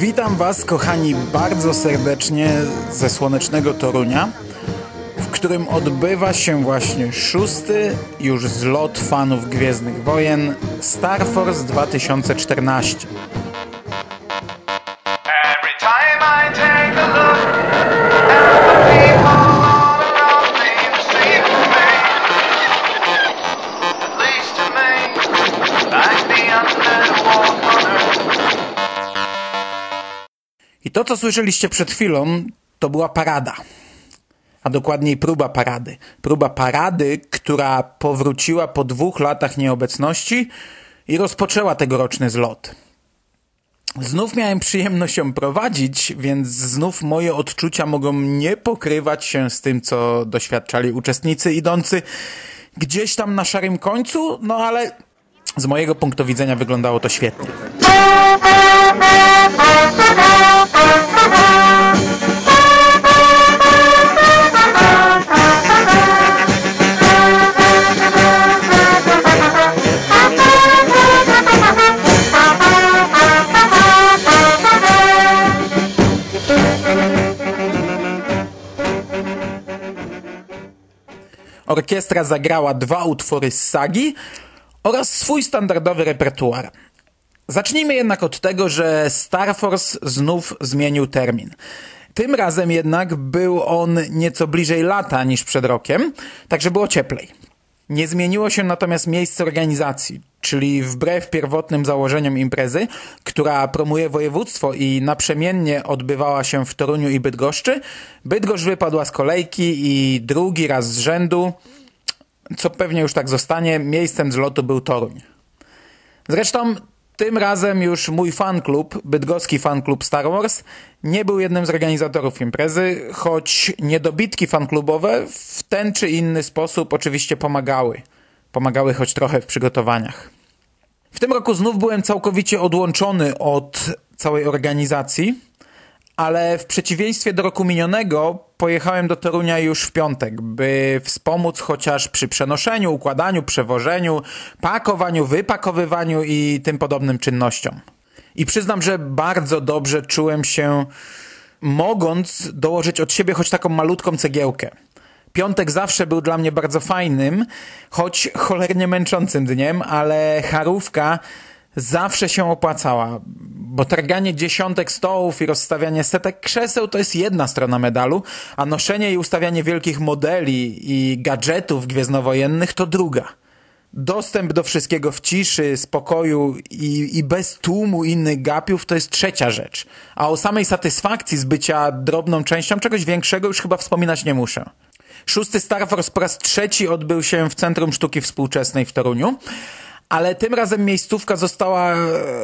Witam Was, kochani, bardzo serdecznie ze słonecznego Torunia, którym odbywa się właśnie szósty już zlot fanów Gwiezdnych Wojen Star Force 2014. Every time I take a look at the people all around me, it seems to me, at least to me, like the undead walk on earth. I to, co słyszeliście przed chwilą, to była parada. A dokładniej próba parady. Próba parady, która powróciła po dwóch latach nieobecności i rozpoczęła tegoroczny zlot. Znów miałem przyjemność ją prowadzić, więc znów moje odczucia mogą nie pokrywać się z tym, co doświadczali uczestnicy idący gdzieś tam na szarym końcu, no ale z mojego punktu widzenia wyglądało to świetnie. Orkiestra zagrała dwa utwory z sagi oraz swój standardowy repertuar. Zacznijmy jednak od tego, że Star Force znów zmienił termin. Tym razem jednak był on nieco bliżej lata niż przed rokiem, także było cieplej. Nie zmieniło się natomiast miejsce organizacji, czyli wbrew pierwotnym założeniom imprezy, która promuje województwo i naprzemiennie odbywała się w Toruniu i Bydgoszczy, Bydgoszcz wypadła z kolejki i drugi raz z rzędu, co pewnie już tak zostanie, miejscem zlotu był Toruń. Zresztą tym razem już mój fanklub, bydgoski fanklub Star Wars, nie był jednym z organizatorów imprezy, choć niedobitki fanklubowe w ten czy inny sposób oczywiście pomagały. Pomagały choć trochę w przygotowaniach. W tym roku znów byłem całkowicie odłączony od całej organizacji, ale w przeciwieństwie do roku minionego pojechałem do Torunia już w piątek, by wspomóc chociaż przy przenoszeniu, układaniu, przewożeniu, pakowaniu, wypakowywaniu i tym podobnym czynnościom. I przyznam, że bardzo dobrze czułem się, mogąc dołożyć od siebie choć taką malutką cegiełkę. Piątek zawsze był dla mnie bardzo fajnym, choć cholernie męczącym dniem, ale charówka zawsze się opłacała, bo targanie dziesiątek stołów i rozstawianie setek krzeseł to jest jedna strona medalu, a noszenie i ustawianie wielkich modeli i gadżetów gwiezdnowojennych to druga. Dostęp do wszystkiego w ciszy, spokoju i, i bez tłumu innych gapiów to jest trzecia rzecz. A o samej satysfakcji z bycia drobną częścią czegoś większego już chyba wspominać nie muszę. Szósty Star Wars po raz trzeci odbył się w Centrum Sztuki Współczesnej w Toruniu, ale tym razem miejscówka została e,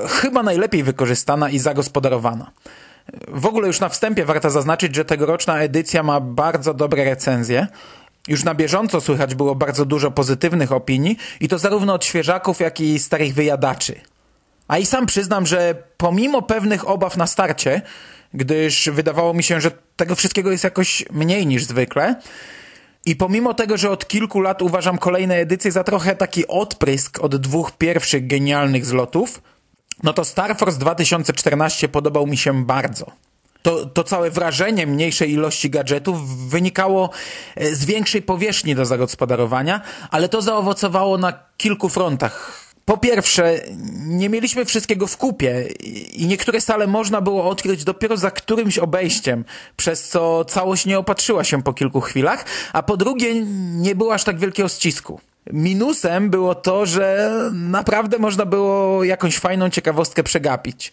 chyba najlepiej wykorzystana i zagospodarowana. W ogóle już na wstępie warto zaznaczyć, że tegoroczna edycja ma bardzo dobre recenzje. Już na bieżąco słychać było bardzo dużo pozytywnych opinii i to zarówno od świeżaków, jak i starych wyjadaczy. A i sam przyznam, że pomimo pewnych obaw na starcie, gdyż wydawało mi się, że tego wszystkiego jest jakoś mniej niż zwykle, i pomimo tego, że od kilku lat uważam kolejne edycje za trochę taki odprysk od dwóch pierwszych genialnych zlotów, no to Star Force 2014 podobał mi się bardzo. To, to całe wrażenie mniejszej ilości gadżetów wynikało e, z większej powierzchni do zagospodarowania, ale to zaowocowało na kilku frontach. Po pierwsze, nie mieliśmy wszystkiego w kupie i niektóre sale można było odkryć dopiero za którymś obejściem, przez co całość nie opatrzyła się po kilku chwilach, a po drugie, nie było aż tak wielkiego ścisku. Minusem było to, że naprawdę można było jakąś fajną ciekawostkę przegapić.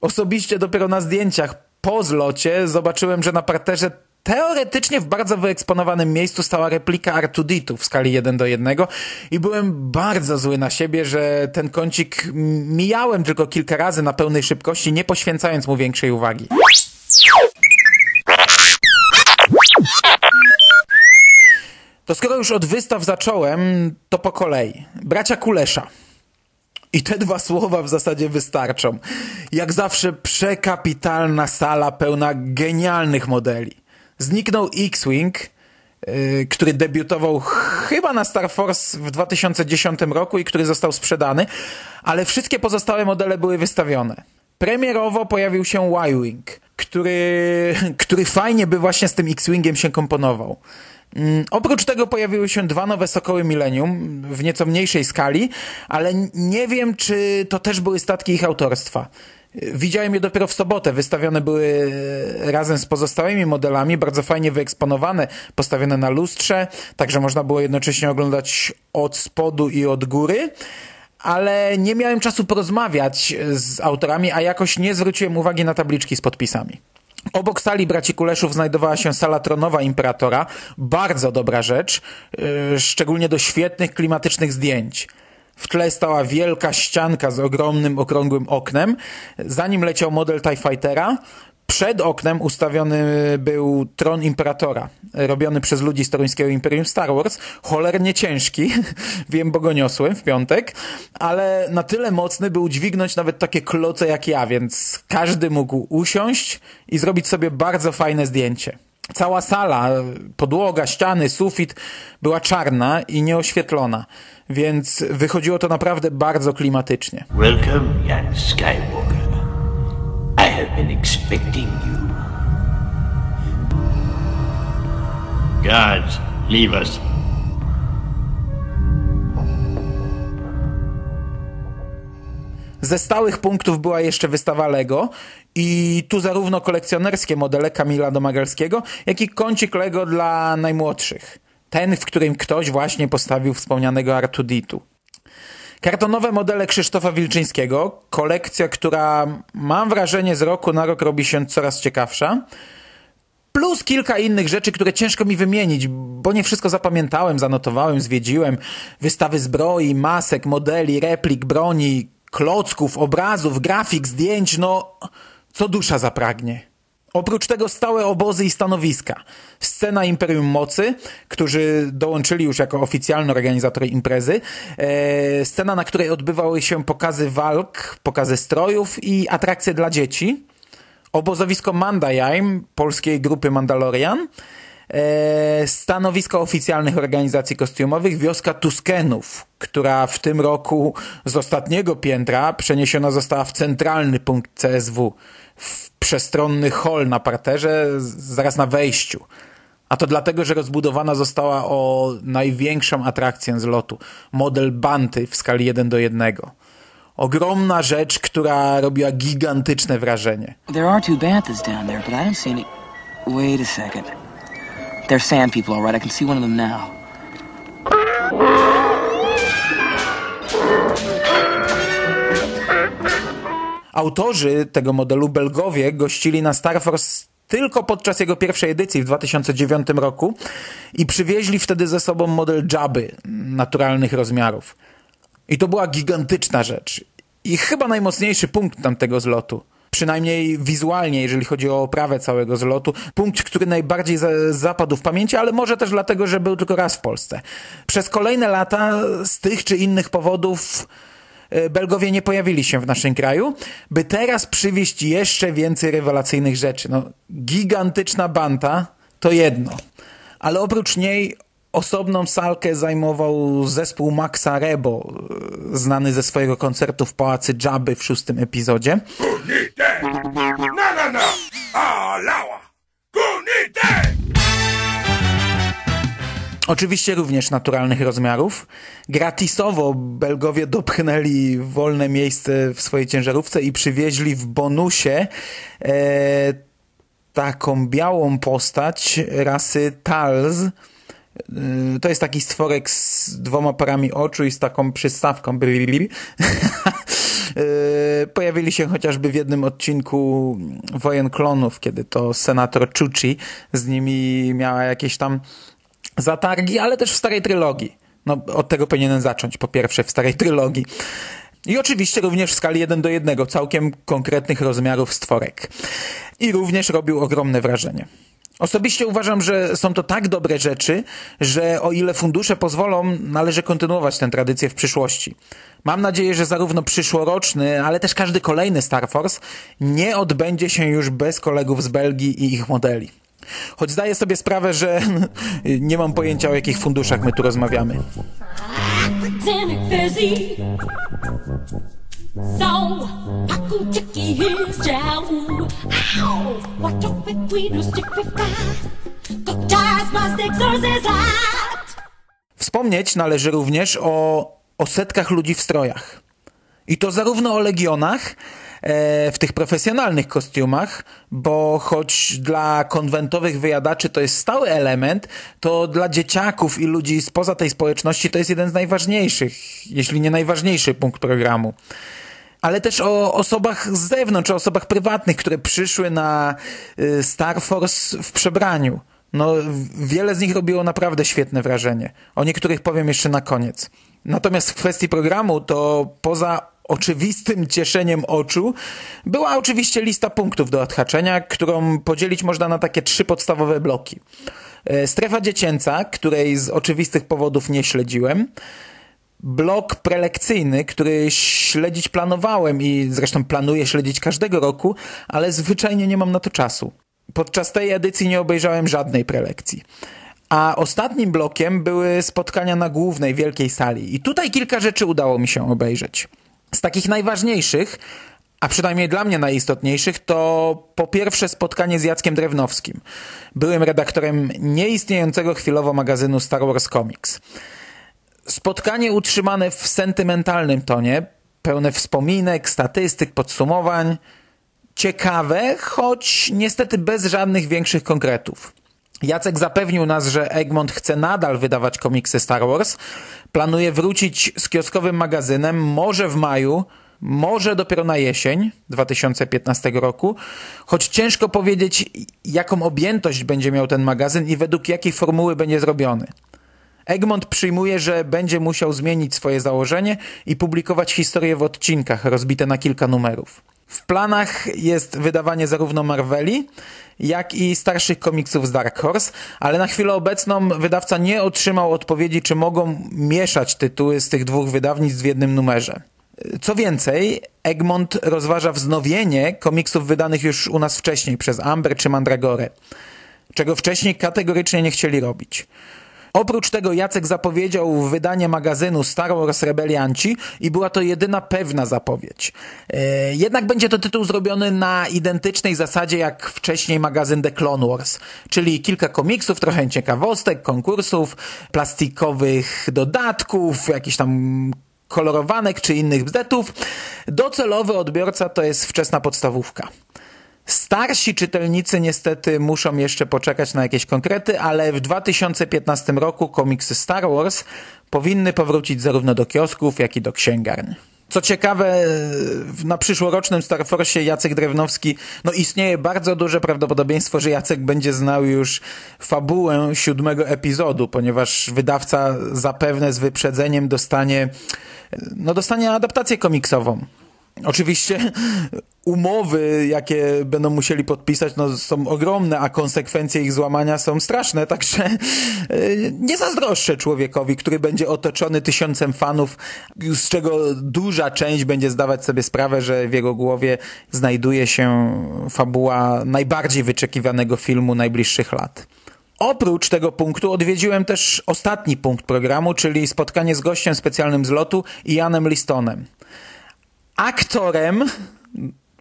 Osobiście dopiero na zdjęciach po zlocie zobaczyłem, że na parterze teoretycznie w bardzo wyeksponowanym miejscu stała replika R2D2 w skali 1 do 1 i byłem bardzo zły na siebie, że ten kącik mijałem tylko kilka razy na pełnej szybkości, nie poświęcając mu większej uwagi. To skoro już od wystaw zacząłem, to po kolei. Bracia Kulesza. I te dwa słowa w zasadzie wystarczą. Jak zawsze przekapitalna sala pełna genialnych modeli. Zniknął X-Wing, yy, który debiutował chyba na Star Force w 2010 roku i który został sprzedany, ale wszystkie pozostałe modele były wystawione. Premierowo pojawił się Y-Wing, który, który fajnie by właśnie z tym X-Wingiem się komponował. Mm, Oprócz tego pojawiły się dwa nowe Sokoły Millennium w nieco mniejszej skali, ale nie wiem, czy to też były statki ich autorstwa. Widziałem je dopiero w sobotę. Wystawione były razem z pozostałymi modelami, bardzo fajnie wyeksponowane, postawione na lustrze, także można było jednocześnie oglądać od spodu i od góry. Ale nie miałem czasu porozmawiać z autorami, a jakoś nie zwróciłem uwagi na tabliczki z podpisami. Obok sali braci Kuleszów znajdowała się sala tronowa Imperatora. Bardzo dobra rzecz, yy, szczególnie do świetnych klimatycznych zdjęć. W tle stała wielka ścianka z ogromnym, okrągłym oknem. Za nim leciał model TIE Fightera. Przed oknem ustawiony był tron Imperatora, robiony przez ludzi z toruńskiego Imperium Star Wars. Cholernie ciężki, wiem, bo go niosłem w piątek, ale na tyle mocny, by udźwignąć nawet takie kloce jak ja, więc każdy mógł usiąść i zrobić sobie bardzo fajne zdjęcie. Cała sala, podłoga, ściany, sufit była czarna i nieoświetlona, więc wychodziło to naprawdę bardzo klimatycznie. Welcome, young Skywalker. I have been expecting you. Guards, leave us. Ze stałych punktów była jeszcze wystawa Lego i tu zarówno kolekcjonerskie modele Kamila Domagalskiego, jak i kącik Lego dla najmłodszych. Ten, w którym ktoś właśnie postawił wspomnianego Artuditu. Kartonowe modele Krzysztofa Wilczyńskiego, kolekcja, która mam wrażenie z roku na rok robi się coraz ciekawsza. Plus kilka innych rzeczy, które ciężko mi wymienić, bo nie wszystko zapamiętałem, zanotowałem, zwiedziłem. Wystawy zbroi, masek, modeli, replik, broni, klocków, obrazów, grafik, zdjęć, no co dusza zapragnie. Oprócz tego stałe obozy i stanowiska. Scena Imperium Mocy, którzy dołączyli już jako oficjalny organizator imprezy. E, scena, na której odbywały się pokazy walk, pokazy strojów i atrakcje dla dzieci. Obozowisko Mandajaim, polskiej grupy Mandalorian. E, stanowisko oficjalnych organizacji kostiumowych, wioska Tuskenów, która w tym roku z ostatniego piętra przeniesiona została w centralny punkt CSW, w przestronny hol na parterze, zaraz na wejściu. A to dlatego, że rozbudowana została o największą atrakcję z lotu. Model Banty w skali 1 do 1. Ogromna rzecz, która robiła gigantyczne wrażenie. There are two banthas down there, but I don't see any. Wait a second. They're sand people, all right. I can see one of them now. Autorzy tego modelu, Belgowie, gościli na Star Force tylko podczas jego pierwszej edycji w 2009 roku i przywieźli wtedy ze sobą model Jabby naturalnych rozmiarów. I to była gigantyczna rzecz. I chyba najmocniejszy punkt tamtego zlotu. Przynajmniej wizualnie, jeżeli chodzi o oprawę całego zlotu. Punkt, który najbardziej za, zapadł w pamięci, ale może też dlatego, że był tylko raz w Polsce. Przez kolejne lata z tych czy innych powodów e, Belgowie nie pojawili się w naszym kraju, by teraz przywieźć jeszcze więcej rewelacyjnych rzeczy. No, gigantyczna banta to jedno, ale oprócz niej osobną salkę zajmował zespół Maxa Rebo, e, znany ze swojego koncertu w Pałacy Jabby w szóstym epizodzie. Kunite! Na na na! Alała! Kunite! Oczywiście również naturalnych rozmiarów. Gratisowo Belgowie dopchnęli wolne miejsce w swojej ciężarówce i przywieźli w bonusie e, taką białą postać rasy Tals. E, To jest taki stworek z dwoma parami oczu i z taką przystawką. E, Pojawili się chociażby w jednym odcinku Wojen Klonów, kiedy to senator Chuchi z nimi miała jakieś tam zatargi, ale też w starej trylogii. No, od tego powinienem zacząć, po pierwsze w starej trylogii. I oczywiście również w skali 1 do 1, całkiem konkretnych rozmiarów stworek. I również robił ogromne wrażenie. Osobiście uważam, że są to tak dobre rzeczy, że o ile fundusze pozwolą, należy kontynuować tę tradycję w przyszłości. Mam nadzieję, że zarówno przyszłoroczny, ale też każdy kolejny Star Force nie odbędzie się już bez kolegów z Belgii i ich modeli. Choć zdaję sobie sprawę, że nie mam pojęcia o jakich funduszach my tu rozmawiamy. So, here's. Ow! Watch out, stick with sticks are says hot. Wspomnieć należy również o, o setkach ludzi w strojach. I to zarówno o legionach, w tych profesjonalnych kostiumach, bo choć dla konwentowych wyjadaczy to jest stały element, to dla dzieciaków i ludzi spoza tej społeczności to jest jeden z najważniejszych, jeśli nie najważniejszy punkt programu. Ale też o osobach z zewnątrz, o osobach prywatnych, które przyszły na y, Star Force w przebraniu. No, wiele z nich robiło naprawdę świetne wrażenie. O niektórych powiem jeszcze na koniec. Natomiast w kwestii programu, to poza oczywistym cieszeniem oczu, była oczywiście lista punktów do odhaczenia, którą podzielić można na takie trzy podstawowe bloki. E, Strefa dziecięca, której z oczywistych powodów nie śledziłem. Blok prelekcyjny, który śledzić planowałem i zresztą planuję śledzić każdego roku, ale zwyczajnie nie mam na to czasu. Podczas tej edycji nie obejrzałem żadnej prelekcji. A ostatnim blokiem były spotkania na głównej wielkiej sali. I tutaj kilka rzeczy udało mi się obejrzeć. Z takich najważniejszych, a przynajmniej dla mnie najistotniejszych, to po pierwsze spotkanie z Jackiem Drewnowskim. Byłem redaktorem nieistniejącego chwilowo magazynu Star Wars Comics. Spotkanie utrzymane w sentymentalnym tonie, pełne wspominek, statystyk, podsumowań. Ciekawe, choć niestety bez żadnych większych konkretów. Jacek zapewnił nas, że Egmont chce nadal wydawać komiksy Star Wars. Planuje wrócić z kioskowym magazynem, może w maju, może dopiero na jesień 2015 roku, choć ciężko powiedzieć, jaką objętość będzie miał ten magazyn i według jakiej formuły będzie zrobiony. Egmont przyjmuje, że będzie musiał zmienić swoje założenie i publikować historie w odcinkach, rozbite na kilka numerów. W planach jest wydawanie zarówno Marveli, jak i starszych komiksów z Dark Horse, ale na chwilę obecną wydawca nie otrzymał odpowiedzi, czy mogą mieszać tytuły z tych dwóch wydawnictw w jednym numerze. Co więcej, Egmont rozważa wznowienie komiksów wydanych już u nas wcześniej przez Amber czy Mandragorę, czego wcześniej kategorycznie nie chcieli robić. Oprócz tego Jacek zapowiedział wydanie magazynu Star Wars Rebelianci i była to jedyna pewna zapowiedź. E, jednak będzie to tytuł zrobiony na identycznej zasadzie jak wcześniej magazyn The Clone Wars, czyli kilka komiksów, trochę ciekawostek, konkursów, plastikowych dodatków, jakichś tam kolorowanek czy innych bzdetów. Docelowy odbiorca to jest wczesna podstawówka. Starsi czytelnicy niestety muszą jeszcze poczekać na jakieś konkrety, ale w 2015 roku komiksy Star Wars powinny powrócić zarówno do kiosków, jak i do księgarni. Co ciekawe, na przyszłorocznym Star Force Jacek Drewnowski, no istnieje bardzo duże prawdopodobieństwo, że Jacek będzie znał już fabułę siódmego epizodu, ponieważ wydawca zapewne z wyprzedzeniem dostanie, no dostanie adaptację komiksową. Oczywiście umowy, jakie będą musieli podpisać, no, są ogromne, a konsekwencje ich złamania są straszne, także e, nie zazdroszczę człowiekowi, który będzie otoczony tysiącem fanów, z czego duża część będzie zdawać sobie sprawę, że w jego głowie znajduje się fabuła najbardziej wyczekiwanego filmu najbliższych lat. Oprócz tego punktu odwiedziłem też ostatni punkt programu, czyli spotkanie z gościem specjalnym z lotu Ianem Listonem aktorem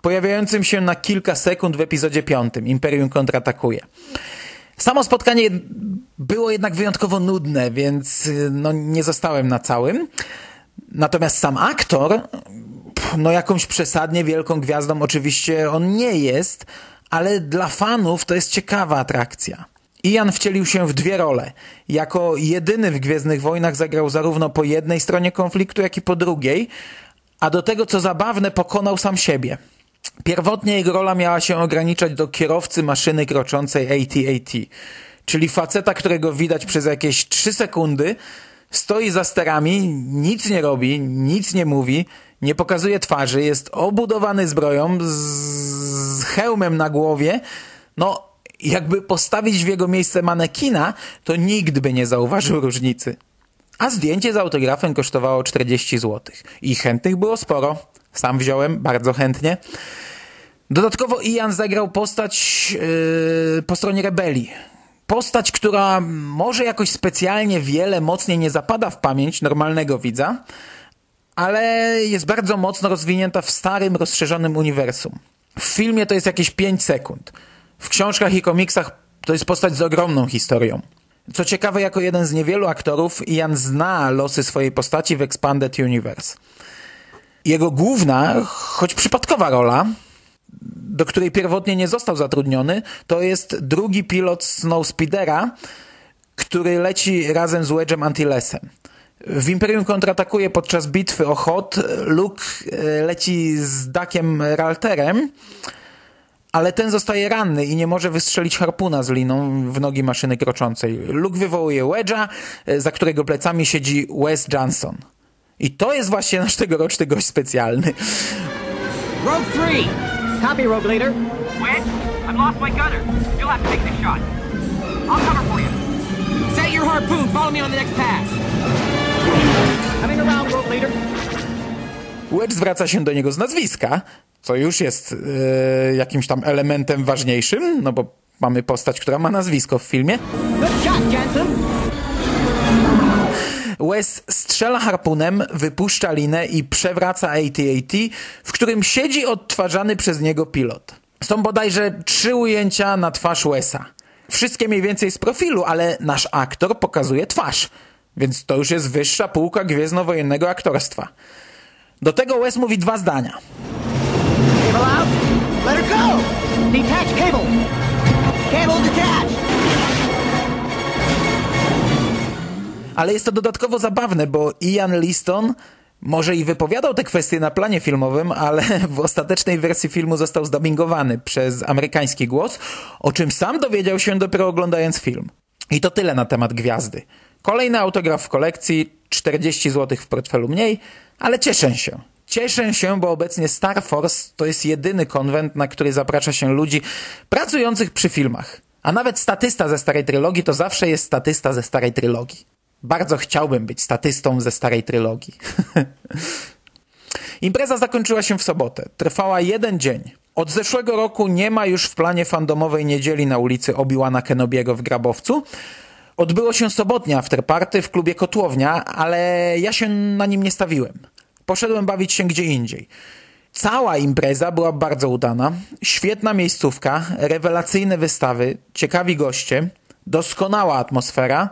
pojawiającym się na kilka sekund w epizodzie piątym. Imperium kontratakuje. Samo spotkanie było jednak wyjątkowo nudne, więc no, nie zostałem na całym. Natomiast sam aktor, no jakąś przesadnie wielką gwiazdą oczywiście on nie jest, ale dla fanów to jest ciekawa atrakcja. Ian wcielił się w dwie role. Jako jedyny w Gwiezdnych Wojnach zagrał zarówno po jednej stronie konfliktu, jak i po drugiej, a do tego, co zabawne, pokonał sam siebie. Pierwotnie jego rola miała się ograniczać do kierowcy maszyny kroczącej AT-AT, czyli faceta, którego widać przez jakieś trzy sekundy, stoi za sterami, nic nie robi, nic nie mówi, nie pokazuje twarzy, jest obudowany zbroją, z, hełmem na głowie, no Jakby postawić w jego miejsce manekina, to nikt by nie zauważył różnicy. A zdjęcie z autografem kosztowało 40 zł. I chętnych było sporo. Sam wziąłem bardzo chętnie. Dodatkowo Ian zagrał postać yy, po stronie rebelii. Postać, która może jakoś specjalnie wiele mocniej nie zapada w pamięć normalnego widza, ale jest bardzo mocno rozwinięta w starym, rozszerzonym uniwersum. W filmie to jest jakieś 5 sekund. W książkach i komiksach to jest postać z ogromną historią. Co ciekawe, jako jeden z niewielu aktorów, Ian zna losy swojej postaci w Expanded Universe. Jego główna, choć przypadkowa rola, do której pierwotnie nie został zatrudniony, to jest drugi pilot Snowspeedera, który leci razem z Wedge'em Antillesem. W Imperium kontratakuje podczas bitwy o Hot. Luke e, leci z Dakiem Ralterem, ale ten zostaje ranny i nie może wystrzelić harpuna z liną w nogi maszyny kroczącej. Luke wywołuje Wedge'a, e, za którego plecami siedzi Wes Johnson. I to jest właśnie nasz tegoroczny gość specjalny. Rogue 3! Copy, Rogue Leader. Wedge, I've lost my gunner. You'll have to take this shot. I'll cover for you. Set your harpoon. Follow me on the next pass. Coming around, Rogue Leader. Wedge zwraca się do niego z nazwiska, co już jest e, jakimś tam elementem ważniejszym, no bo mamy postać, która ma nazwisko w filmie. Wes strzela harpunem, wypuszcza linę i przewraca AT-AT, w którym siedzi odtwarzany przez niego pilot. Są bodajże trzy ujęcia na twarz Wesa. Wszystkie mniej więcej z profilu, ale nasz aktor pokazuje twarz. Więc to już jest wyższa półka gwiezdnowojennego aktorstwa. Do tego Wes mówi dwa zdania. Cable out. Let her go. Detach cable. Cable detached. Ale jest to dodatkowo zabawne, bo Ian Liston może i wypowiadał te kwestie na planie filmowym, ale w ostatecznej wersji filmu został zdubbingowany przez amerykański głos, o czym sam dowiedział się dopiero oglądając film. I to tyle na temat gwiazdy. Kolejny autograf w kolekcji, 40 zł w portfelu mniej, ale cieszę się. Cieszę się, bo obecnie Star Force to jest jedyny konwent, na który zaprasza się ludzi pracujących przy filmach. A nawet statysta ze starej trylogii to zawsze jest statysta ze starej trylogii. Bardzo chciałbym być statystą ze starej trylogii. Impreza zakończyła się w sobotę. Trwała jeden dzień. Od zeszłego roku nie ma już w planie fandomowej niedzieli na ulicy Obiłana Kenobiego w Grabowcu. Odbyło się sobotnie afterparty w klubie Kotłownia, ale ja się na nim nie stawiłem. Poszedłem bawić się gdzie indziej. Cała impreza była bardzo udana. Świetna miejscówka, rewelacyjne wystawy, ciekawi goście, doskonała atmosfera,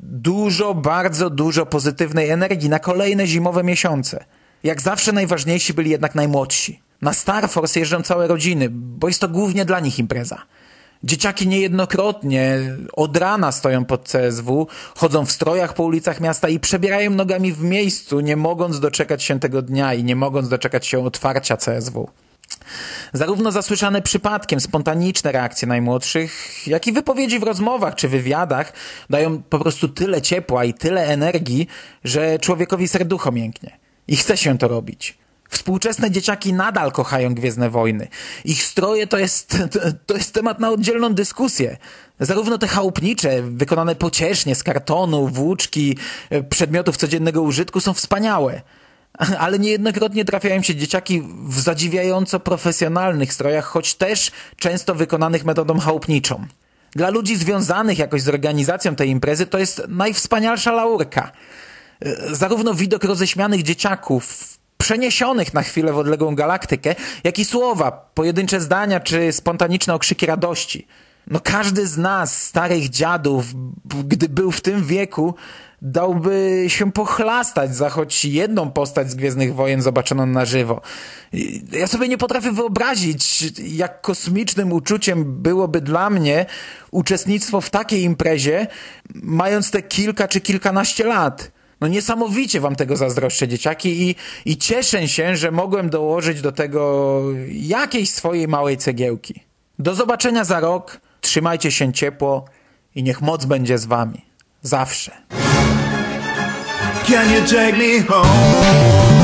dużo, bardzo dużo pozytywnej energii na kolejne zimowe miesiące. Jak zawsze najważniejsi byli jednak najmłodsi. Na Star Force jeżdżą całe rodziny, bo jest to głównie dla nich impreza. Dzieciaki niejednokrotnie od rana stoją pod CSW, chodzą w strojach po ulicach miasta i przebierają nogami w miejscu, nie mogąc doczekać się tego dnia i nie mogąc doczekać się otwarcia CSW. Zarówno zasłyszane przypadkiem spontaniczne reakcje najmłodszych, jak i wypowiedzi w rozmowach czy wywiadach dają po prostu tyle ciepła i tyle energii, że człowiekowi serducho mięknie. I chce się to robić. Współczesne dzieciaki nadal kochają Gwiezdne Wojny. Ich stroje to jest, to jest temat na oddzielną dyskusję. Zarówno te chałupnicze, wykonane pociesznie z kartonu, włóczki, przedmiotów codziennego użytku są wspaniałe. Ale niejednokrotnie trafiają się dzieciaki w zadziwiająco profesjonalnych strojach, choć też często wykonanych metodą chałupniczą. Dla ludzi związanych jakoś z organizacją tej imprezy to jest najwspanialsza laurka. E, Zarówno widok roześmianych dzieciaków, przeniesionych na chwilę w odległą galaktykę, jak i słowa, pojedyncze zdania czy spontaniczne okrzyki radości. No każdy z nas, starych dziadów, gdy był w tym wieku, dałby się pochlastać za choć jedną postać z Gwiezdnych Wojen zobaczoną na żywo. Ja sobie nie potrafię wyobrazić, jak kosmicznym uczuciem byłoby dla mnie uczestnictwo w takiej imprezie, mając te kilka czy kilkanaście lat. No niesamowicie wam tego zazdroszczę, dzieciaki, i, i cieszę się, że mogłem dołożyć do tego jakiejś swojej małej cegiełki. Do zobaczenia za rok, trzymajcie się ciepło i niech moc będzie z wami. Zawsze. Can you take me home?